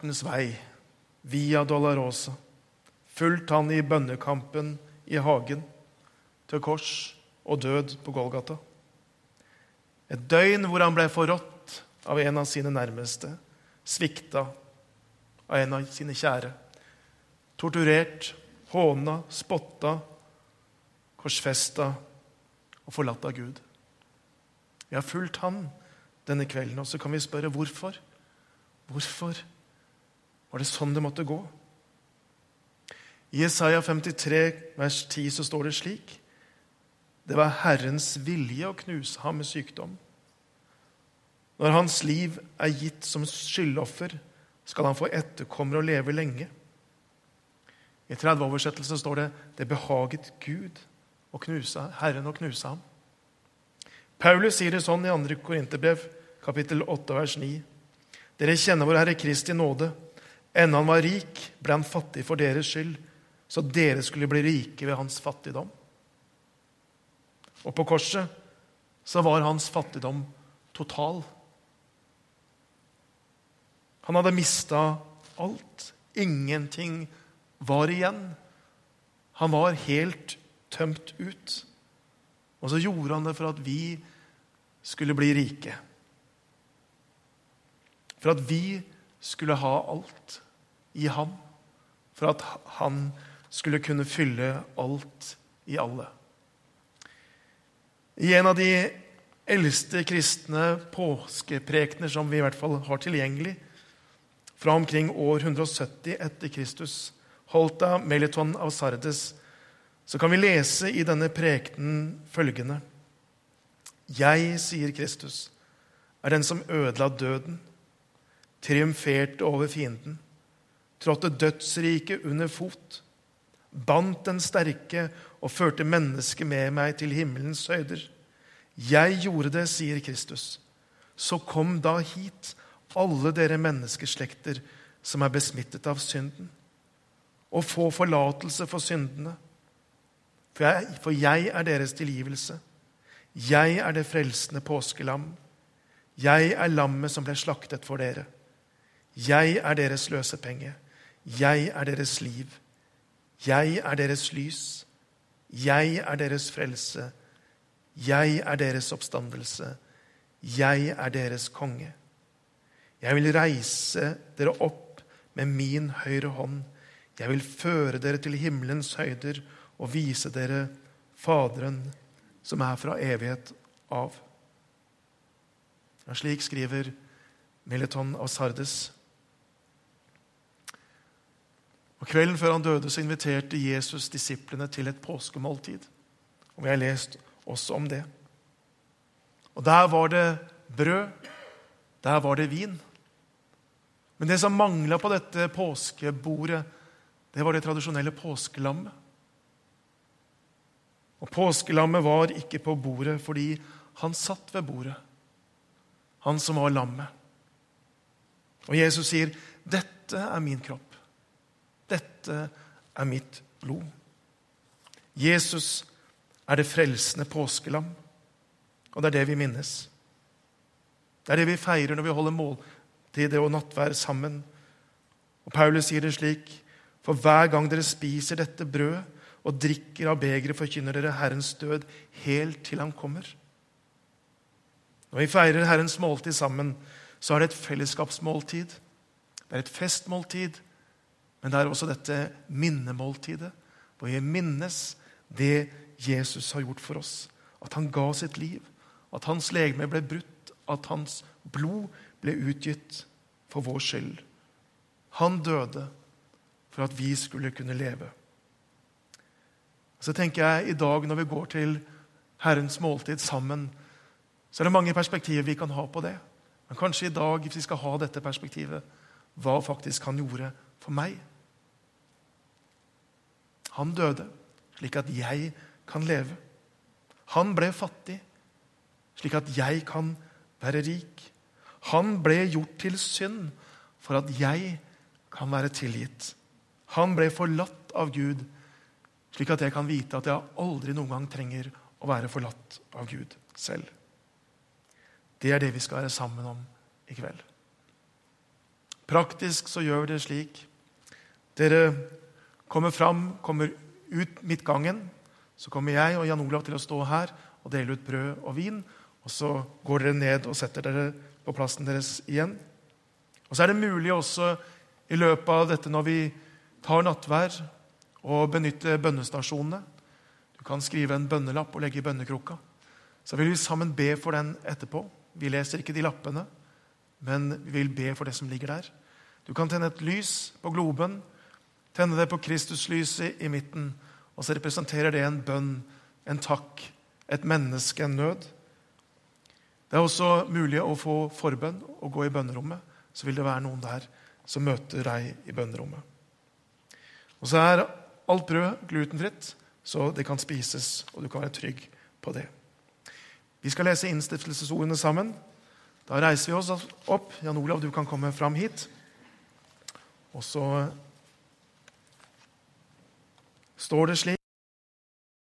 Hans vei via Dolorosa, fulgt han i bønnekampen i hagen, til kors og død på Golgata. Et døgn hvor han ble forrådt av en av sine nærmeste, svikta av en av sine kjære, torturert, håna, spotta, korsfesta og forlatt av Gud. Vi har fulgt han denne kvelden, og så kan vi spørre hvorfor. Hvorfor var det sånn det måtte gå? I Isaiah 53, vers 10, så står det slik Det var Herrens vilje å knuse ham med sykdom. Når hans liv er gitt som skyldoffer, skal han få etterkommere og leve lenge. I 30-oversettelsen står det 'Det behaget Gud å knuse, Herren å knuse ham'. Paulus sier det sånn i 2. Korinterbrev, kapittel 8, vers 9. Dere kjenner vår Herre Kristi nåde. Ennå han var rik, ble han fattig for deres skyld, så dere skulle bli rike ved hans fattigdom. Og på korset så var hans fattigdom total. Han hadde mista alt. Ingenting var igjen. Han var helt tømt ut. Og så gjorde han det for at vi skulle bli rike. For at vi skulle ha alt i ham. For at han skulle kunne fylle alt i alle. I en av de eldste kristne påskeprekener som vi i hvert fall har tilgjengelig, fra omkring år 170 etter Kristus, holdt av Meliton av Sardes, så kan vi lese i denne prekenen følgende.: Jeg, sier Kristus, er den som ødela døden, triumferte over fienden, trådte dødsriket under fot, bandt den sterke og førte mennesket med meg til himmelens høyder. Jeg gjorde det, sier Kristus. Så kom da hit, alle dere menneskeslekter som er besmittet av synden og få forlatelse for syndene. For jeg, for jeg er deres tilgivelse. Jeg er det frelsende påskelam. Jeg er lammet som ble slaktet for dere. Jeg er deres løsepenge. Jeg er deres liv. Jeg er deres lys. Jeg er deres frelse. Jeg er deres oppstandelse. Jeg er deres konge. Jeg vil reise dere opp med min høyre hånd. Jeg vil føre dere til himmelens høyder og vise dere Faderen, som er fra evighet av. Og slik skriver Militon av Sardes. Og Kvelden før han døde, så inviterte Jesus disiplene til et påskemåltid. Og Vi har lest også om det. Og Der var det brød, der var det vin. Men det som mangla på dette påskebordet, det var det tradisjonelle påskelammet. Og påskelammet var ikke på bordet fordi han satt ved bordet, han som var lammet. Og Jesus sier, 'Dette er min kropp. Dette er mitt blod.' Jesus er det frelsende påskelam, og det er det vi minnes. Det er det vi feirer når vi holder måltid og nattvær sammen. Og Paulus sier det slik.: for hver gang dere spiser dette brød og drikker av begeret, forkynner dere Herrens død helt til Han kommer. Når vi feirer Herrens måltid sammen, så er det et fellesskapsmåltid. Det er et festmåltid, men det er også dette minnemåltidet, hvor vi minnes det Jesus har gjort for oss. At han ga sitt liv, at hans legeme ble brutt, at hans blod ble utgitt for vår skyld. Han døde for at vi skulle kunne leve. Så tenker jeg i dag når vi går til Herrens måltid sammen, så er det mange perspektiver vi kan ha på det. Men kanskje i dag, hvis vi skal ha dette perspektivet, hva faktisk han gjorde for meg. Han døde slik at jeg kan leve. Han ble fattig slik at jeg kan være rik. Han ble gjort til synd for at jeg kan være tilgitt. Han ble forlatt av Gud, slik at jeg kan vite at jeg aldri noen gang trenger å være forlatt av Gud selv. Det er det vi skal være sammen om i kveld. Praktisk så gjør vi det slik. Dere kommer fram, kommer ut midtgangen. Så kommer jeg og Jan Olav til å stå her og dele ut brød og vin. Og så går dere ned og setter dere på plassen deres igjen. Og så er det mulig også i løpet av dette når vi tar nattvær, å benytte bønnestasjonene. Du kan skrive en bønnelapp og legge i bønnekrukka. Så vil vi sammen be for den etterpå. Vi leser ikke de lappene, men vi vil be for det som ligger der. Du kan tenne et lys på globen, tenne det på Kristuslyset i midten, og så representerer det en bønn, en takk, et menneske, en nød. Det er også mulig å få forbønn og gå i bønnerommet. Så vil det være noen der som møter deg i bønnerommet. Og så er alt brød glutenfritt, så det kan spises, og du kan være trygg på det. Vi skal lese innstiftelsesordene sammen. Da reiser vi oss opp. Jan Olav, du kan komme fram hit. Og så står det slik